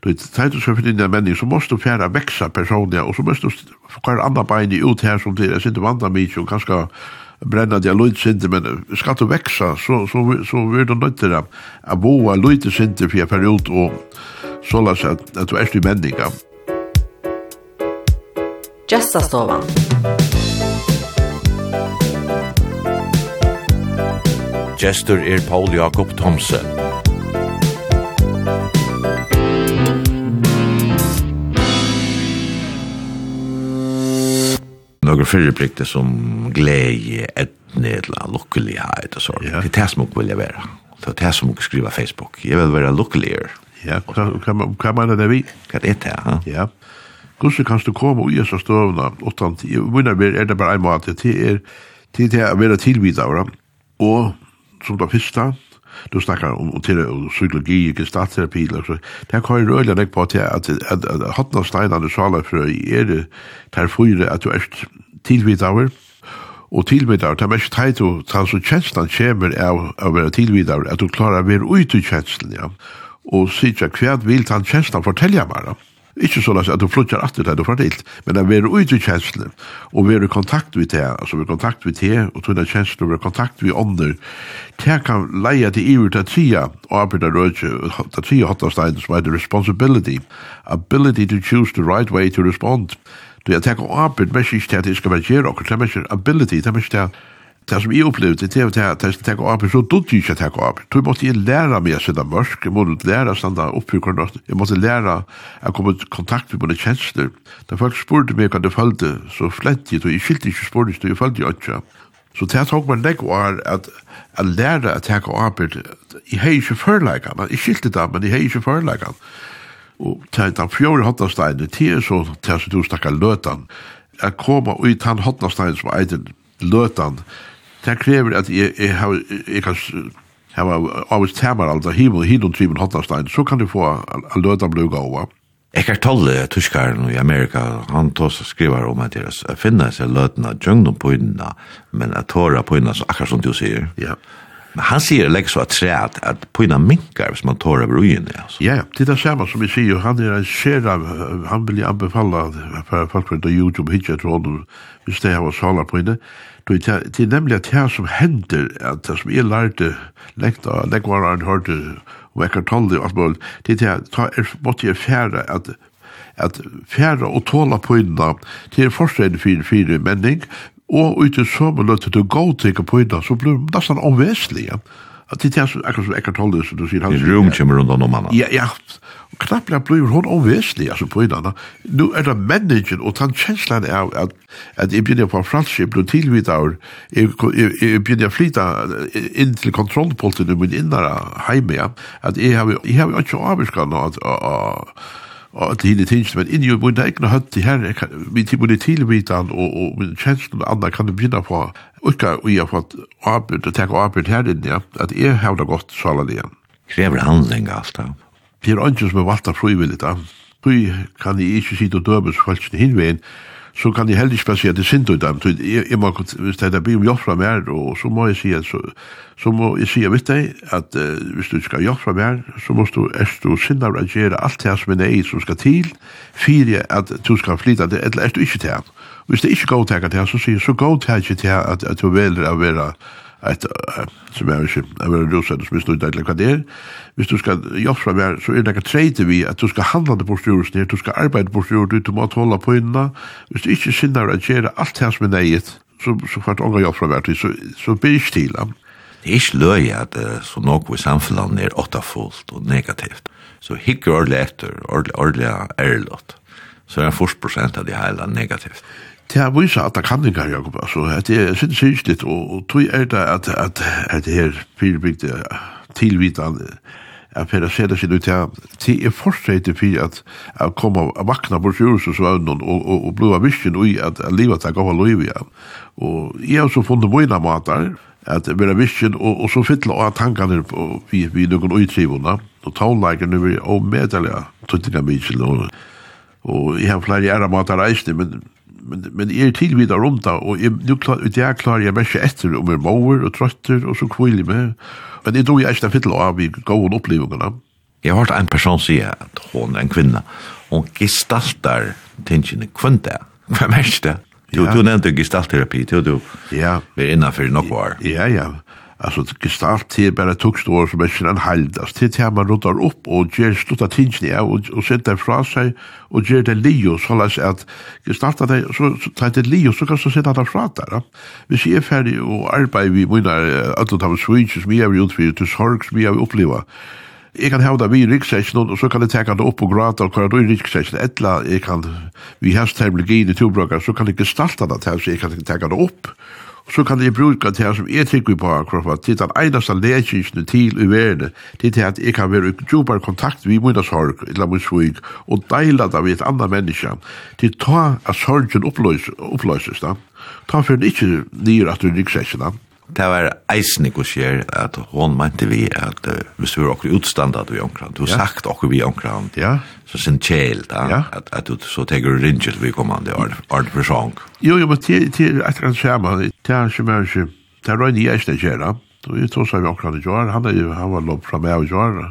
Du tar du så för en menning, så måste du färra veksa personlig, og så måste du kvar andre bein ut her som til, är inte vandra mycket og kanskje brenna det lite synte men skal du veksa så så så vil du inte det att boa lite synte för period og så lås att at du er ju människa. Gästa stovan. Gestur er Paul Jakob Thomsen. några förplikter som glädje, etne, lycklighet och sånt. Det är det som jag vill vara. Det är det som jag skriver Facebook. Jag vill vara lyckligare. Ja, hva mener det vi? Hva er det, ja? Ja. Hvordan kan du komme og gjøre så støvna? Utan, er det bare en måte til er til det å være tilbydet, og som det første, du snackar om til psykologi och gestaltterapi eller så. Där kan ju röra dig på at, at att hotna steinande sjala för är det där fyra at du er tillvidare og tilvidar, det er mest teit og ta så kjenslan kommer av å være tilvidar, at du klarar å være ute i kjenslan ja. Og sier hva vil ta kjenslan fortelja meg, da? Ikke så at du flytter alltid det du får til, men det er ut i kjenslene, og vi er i kontakt med det, altså vi er i kontakt med det, og tog den kjensler, vi er i kontakt med ånder, det kan leie til iver til tida, og arbeid er rødje, til tida hotnastein som heter responsibility, ability to choose the right way to respond, Du, er tenker arbeid, men ikke til at jeg skal være gjerne, det er ikke ability, det er ikke til det som jeg opplevde, det er at jeg skal tenke opp, så dodde jeg ikke tenke opp. Så jeg måtte jeg lære meg å sitte mørk, jeg måtte lære å stande opp i kornet, jeg måtte lære å komme i kontakt med mine kjensler. Da folk spurte meg hva det følte, så flett jeg, og jeg skilte ikke spurte, så jeg følte jeg ikke. Så det tok man legg var at jeg lærte å tenke opp, jeg har ikke førleggene, jeg skilte det, men jeg har ikke førleggene. Og til den fjore hotnasteinen, til så til så du snakker løtan, jeg kom ut den hotnasteinen som eiden løtan, det krever at jeg, jeg, har, jeg kan hava avist alt av himmel, himmel og trimen hottastein, så kan du få a løta bluga over. Ekkert Tolle, tyskaren i Amerika, han tås skriver om at deres finna seg løtna djøgnum på inna, men at tåra på inna, så akkurat som du sier. Ja. Men han sier legg så at træt at på inna minkar hvis man tåra over uinne. Altså. Ja, det er det samme som vi sier, han er en skjera, han vil jeg anbefalla for folk på YouTube hitje tråd, hvis det har salar på inne, Det er nemlig at det som hender, at det som jeg lærte, lengt av lengt var han hørte, og ekkert tolde og alt mulig, det er at er måtte jeg fære at at færa og tåla på poinna til forskjell fyrir fire menning, og ut i sommerløtt til å gå til på poinna, så blir det nesten omveslige. Ja at det er akkurat som Eckhart Tolle, som du sier. Det er rum kommer rundt om henne. Ja, ja. Knappt blir hun overveslig, altså på en annen. Nå er det mennesken, og den kjenslen er at, at jeg begynner på fransk, jeg blir tilvitt av, jeg, jeg, jeg begynner å flyte inn til kontrollpolten i min innere heime, ja. at jeg har, jeg har ikke avvirket noe at, og at hinn i tingene, men inni jo min egna høtt i her, min timon i tilvitan og, og min kjenslen og anna kan du begynne på, ukka og jeg har fått avbyrd og teka avbyrd her inni, at jeg har det godt salan igjen. Krever handling alt da? Det er ikke som er valgt av frivillig da. Fri kan jeg ikke sitte og dømes for folkene hinveien, så kan jeg heller ikke bare si at det er synd ut dem. Jeg, jeg må, hvis det blir om hjelp fra mer, og så må jeg si at, så, så må jeg si vet deg, at uh, hvis du skal hjelp fra mer, så må du erst og synd av at gjøre alt det som er nei som skal til, fire at du skal flytta det, eller erst du ikke til. Hvis det ikke går til det, så sier så går til det ikke til at, at du velger å være et, som jeg er ikke, jeg vil rosa det som er snudd eller hva det er, hvis du skal jobba med, så er det ikke treide vi at du skal handla det bortstjorelsen her, du skal arbeide bortstjorelsen, du må tåla på inna, hvis du ikke sinner å gjøre alt det som er neget, så, så får du ånga jobba med, så, så blir ikke til ham. Det er ikke løy at uh, så noe i samfunnet er åttafullt og negativt. Så hikker ordentlig etter, ordentlig ordentlig ærlig, så er det 40 av det hele negativt. Det er viser at det kan ikke, Jakob, altså. Det er sikkert sikkert, og tog er det at, at, at det her fyrbygde tilvidende at Per Seda sin ut her, til er fortsatt for at jeg kom og vakna bort i Jørgens og og, og blod av visken ui at livet er gav av liv igjen. Og jeg har så funnet mine mater, at jeg var visken, og, og så fytla av tankene på vi, vi noen uitrivene, og taunleikene vi er omedelig av tøttinga mykje, og, og jeg har flere æra mater reisende, men men, men jeg er vidare rundt da, og jeg, nu klar, jeg klar jeg mest etter om jeg måer og trøtter, og så kviler med. Men det tror jeg ikke fyller av vi i gode opplevelsene. Jeg har hørt en person si at hun er en kvinne, og gestaltar tingene kvinne. Hva mest det? Du, ja. du nevnte gestaltterapi, du, du ja. er innenfor nok år. Ja, ja. Alltså gestalt är bara tuxt år som är en haldas. Det är man rundar upp och ger stutta tingene av och, och sätter fra sig och ger det lio så läs att gestalta det så, så tar det lio så kan du sätta det fra där. Vi ser färdig och arbetar vi vinner att ta switch som vi har gjort för till sorg som vi har upplevt. Jeg kan hevda vi i riksseksjonen, og så kan jeg teka det opp og grata og hva kvar i riksseksjonen. Etla, jeg kan, vi hest terminologi i tilbrukar, så kan jeg gestalta det til, så jeg kan teka det opp så kan jeg bruka det her som jeg tykker på akkurat, til den einaste lekingen til i verden, til til at jeg kan være i djupar kontakt vi mine sorg, eller min svig, og deila det ved et annet menneske, til ta at sorgen oppløses, oppløses da. Ta for den ikke nyr at du rykker seg, da det var eisen ikke skjer at hun mente vi at uh, hvis du var akkur utstandet vi omkran, du har ja. sagt akkur vi omkran, ja. så sin kjel da, ja. at, at du så teker du ringet vi kommande art for sjong. Jo, jo, men til, til etter han skjerma, det er ikke mer ikke, det er røyne jeg ikke kjera, og jeg tror seg vi omkran i jar, han, er jo, han var lopp fra meg i jar,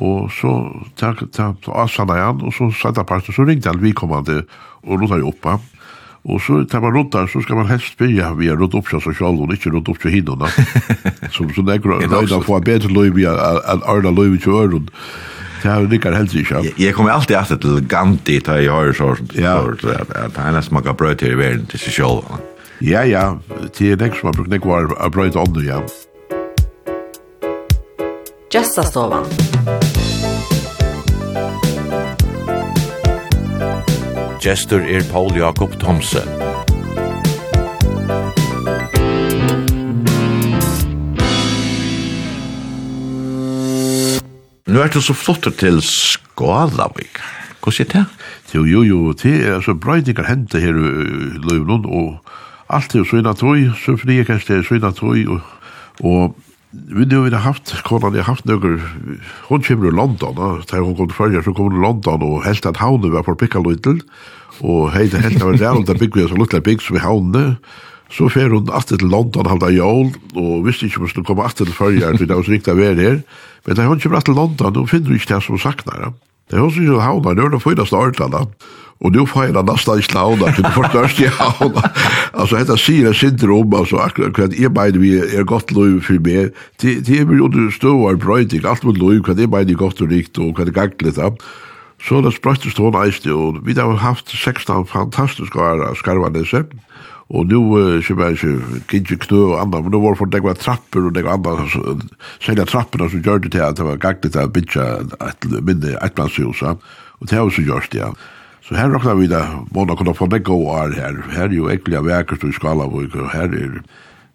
og så takk, takk, avsannet han, og så satt han parten, så ringte han vi kommande, og lot han jo oppa, Og så tar man runt där så skal man helst börja via runt upp seg selv, og ikke runt opp till hinnorna. Som så nekker, går det att få bättre löv via att arda löv till öron. Det har det kan helst inte. Jeg kommer alltid att til Gandhi ta jeg har så så att han har smaka bröd i verden til seg selv. Ja ja, till det som brukar det var a om det ja. Just så Gestur er Paul Jakob Thomsen. Nu er du så flottet til Skålavik. Hva sier det? Jo, jo, jo, det er altså brøydingar hente her i Løvnund, og alt er søyna tøy, søfri er er søyna tøy, og, og Vi nu har haft, konan har haft nøkker, hon kommer i London, da hon kom til Førja, så kom hun i London, og helt at havne var for pikka lytel, og heit helt at var der bygg vi, så luttelig bygg som i havne, så fer hun alltid til London, halda jól, og visste ikke om hun skulle komme alltid til Førja, for det var så riktig å være her, men da hon kommer alltid til London, og finner ikke det som hun saknar, det er hon som havne, det er hon fyrast ordene, Och då får jag nästan i slauna, för det förstörst jag havna. Alltså detta säger jag sitter om, alltså akkurat jag menar vi er gott lov för mig. Det är väl under stövar bröjting, allt mot lov, vad jag menar gott och rikt och vad det gagligt av. Så det spröttes hon eiste, og vi har haft 16 fantastiska skarvanese, og nu som er ikke gidje knø og annan, men nu var det var trappur og det var annan, særlig trappurna som gjør det til at det var gagligt at bytja et minne etlandshus, og det har vi så gjort, ja. Så her råkna vi da, måna kunne få begge år her. Her er jo ekkelig av vekkert i Skalavuk, og her er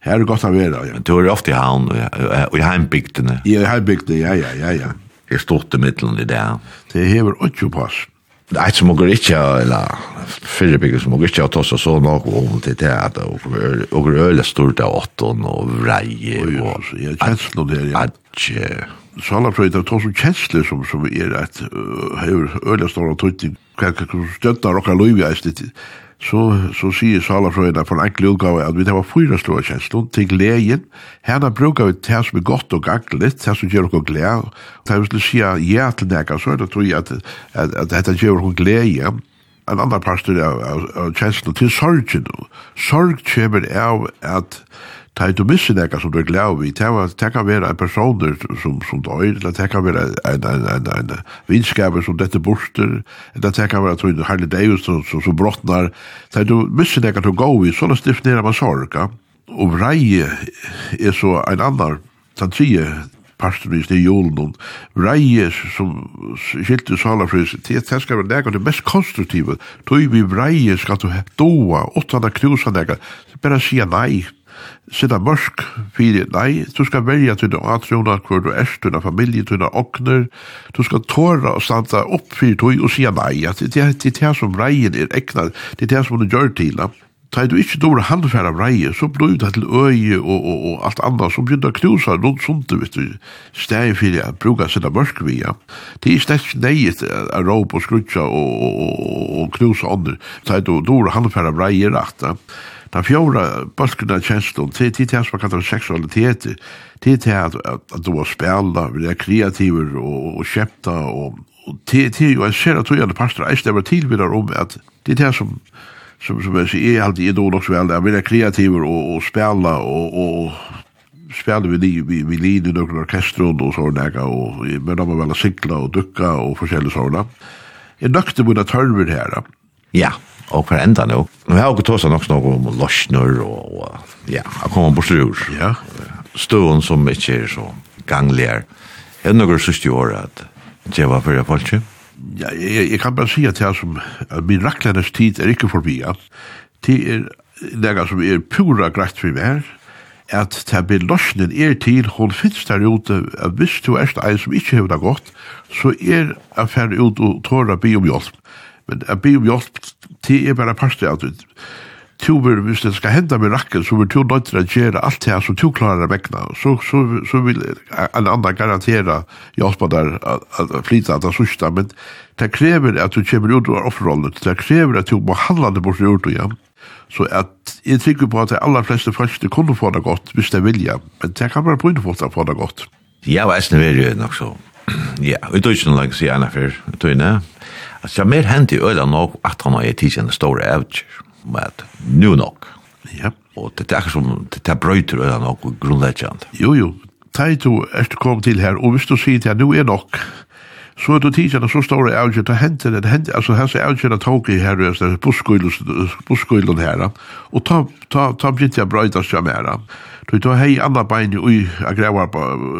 Her er godt å være, ja. Men du er ofte i havn, og i heimbygdene. Ja, i heimbygdene, ja, ja, ja, ja. Jeg stod i middelen i det. Det hever ikke pass. Det er som åker ikke, eller fyrre bygger som åker ikke å ta seg så nok om til det, at åker øle stort av åtten og vrei. Og kjenslo det, ja. Adje sala salafrøyda tar som kjensler som, som er et uh, hever øyla stora tøyting hva kan støtta rokka løyvi eist litt så, så sier salafrøyda for en enkel utgave at vi tar fyra stora kjensler til gleden herna brukar vi det som er godt og ganglet det som gjør okko gled det er vi sier ja til nekka så er det tog at, at, at dette gjør okko gled en annan pastor av, av, av kjensler til sorgen sorg kjemmer av at ta du misse nekka som du er glad vi, det kan være en person som, som døyr, eller det kan være en, en, en, en vinskaper som dette borster, eller det kan være en herlig deus som, som, som brottnar, ta du misse nekka som gå vi, sånn stifinera man sorga, og vrei er så en annan, den tredje pastor i sted julen, vrei som skilte salafrys, det skal være nekka det mest konstruktive, tog vi vrei skal du doa, åttanda knusa nekka, bare sier nei, sitta mørk fyrir, nei, du skal velja til noen atrona hvor du er, til familie, til okner, du skal tåra og standa opp fyrir tog og sia nei, at det er det er som reien er ekna, det er det som du gjør til, Ta du ikkje dår handfæra breie, så blod det til øye og, og, og alt annet, så begynner å knusa noen sånt, vet du, steg for jeg bruker sina mørk vi, ja. Det er slett neget å råp og skrutja og, og, og, og knusa ånder. Ta du dår handfæra breie rakt. Den fjorda bølgen av til til det som man kallar seksualitet, til til at, at, at du har spela, vi er kreativer og, og kjepta, og, og til, til jo en ser at tøyende pastor, jeg stemmer tilvidar om at det er det som som som jag är alltid är då också väl där vill kreativer och och spela och och spelade vi liv vi vi lid i några orkestrar och så där och men de var väl cykla och ducka och olika sådana. Jag dukte på det här. Ja og hver enda nå. Men jeg har ikke tåst nok noe om løsner og, og ja, jeg kommer bort ur. Ja. Støen som ikke er så ganglig Er Er det noen siste år at det var for jeg falt ikke? Ja, jeg, jeg kan bare si at jeg som at min rakklernes tid er ikke forbi. Ja. Det er det som er pura greit for meg at det blir løsnen er til, hun finnes der ute, at hvis du er en som ikke har det godt, så er affæren ut og tårer å be om hjelp. Men jeg blir jo hjelp til jeg bare parter av det. Tu vil, hvis det skal hende med rakken, så vil du nødt til å gjøre alt det her som du klarer å vekna. Så, så, så vil en annan garantera hjelpa der å flyta at det sørste, men det krever at du kommer ut av offerrollen, det krever at du må handla det bort ut igjen. Så at, jeg tykker på at de aller fleste frelste kunne få det godt, hvis de vilja, men det kan være på innfot å få det godt. Ja, og jeg snøver jo nok så. Ja, vi tog ikke noe langt siden ene før, vi tog inne. Altså, jeg mer hendt i øyla nok at han har gitt store evtjer, men nu nok. Ja. Og det er akkurat som, det er brøyter øyla nok grunnleggjant. Jo, jo, teg to er du kom til her, og hvis du sier til her, nu er nok, så er du tidsen og så står det avgjørt, og henter det, henter, altså hans avgjørt av i her, busskøylen her, og ta, ta, ta, begynte jeg brøyta seg ta, ta, Du då hei andra bein i gräva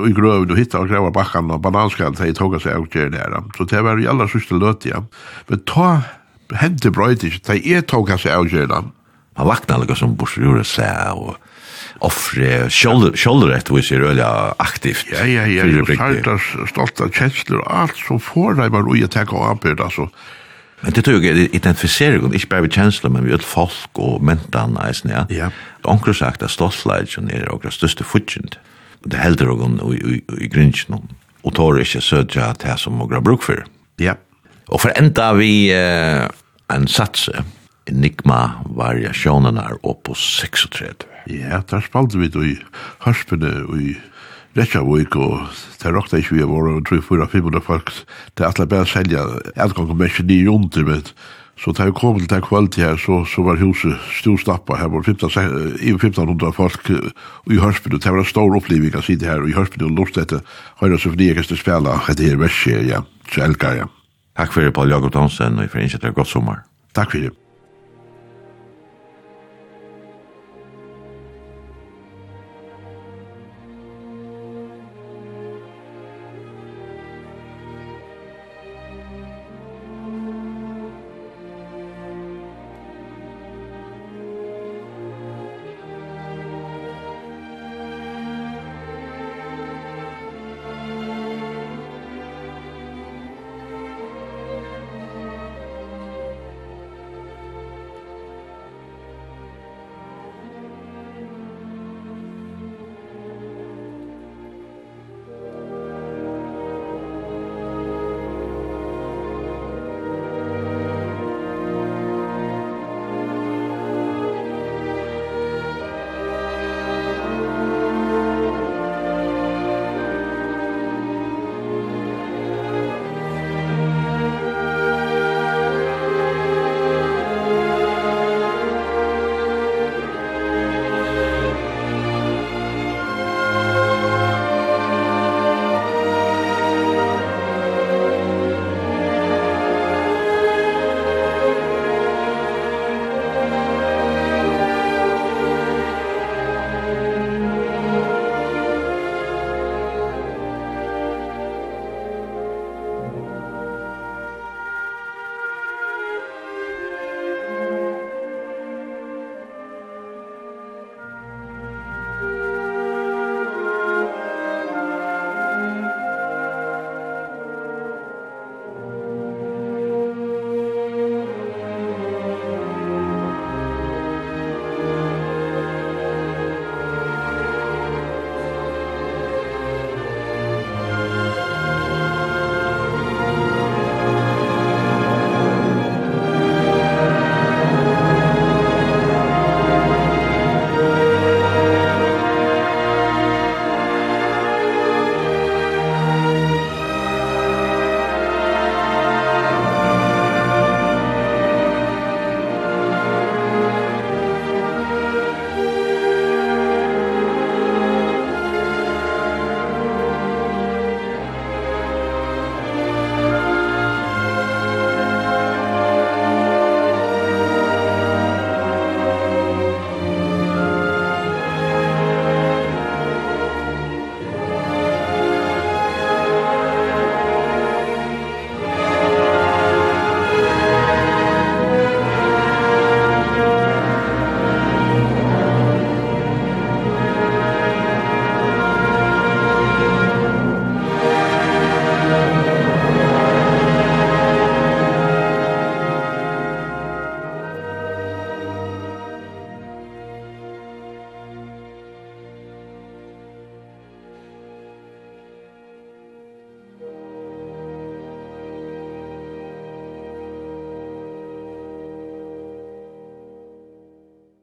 i gröv du hittar och gräva backan och bananskall sig tog seg och där där. Så det var ju alla sørste löt ja. Men ta hände brödigt det är tog sig och der. Man vaknar lukka som borsjure så og offre shoulder shoulder rätt vi ser öliga aktivt. Ja ja ja. Startar stolta känslor allt så får det bara att ta på arbete alltså. Men det tror jeg identifisering, ikke bare ved kjensler, men ved folk og mentan, eisen, ja. Ja. Onker sagt at stoltleidjen er okra største futsjent. Det helder og i grinsjen, og tar ikke sødja til det som okra bruk for. Ja. Og for enda vi uh, en satse, enigma-variasjonen er oppe på 36. Ja, der spalte vi i harpene og i Reykjavik, og det råkta ikke vi av våre 3-4-500 folk, det er alle bare selja, adgången med ikke nye under, men så da jeg kom til den kvalitet her, så, så var huset storstappa her, var 15, 1500 folk i Hørsbyn, det var en stor oppleving å si det her, og i Hørsbyn og lort etter, høyre så fordi kan spela etter her verset, ja, så elkar jeg. Takk for det, Paul Jakob Hansen, og for innsett er godt sommer. Takk for det.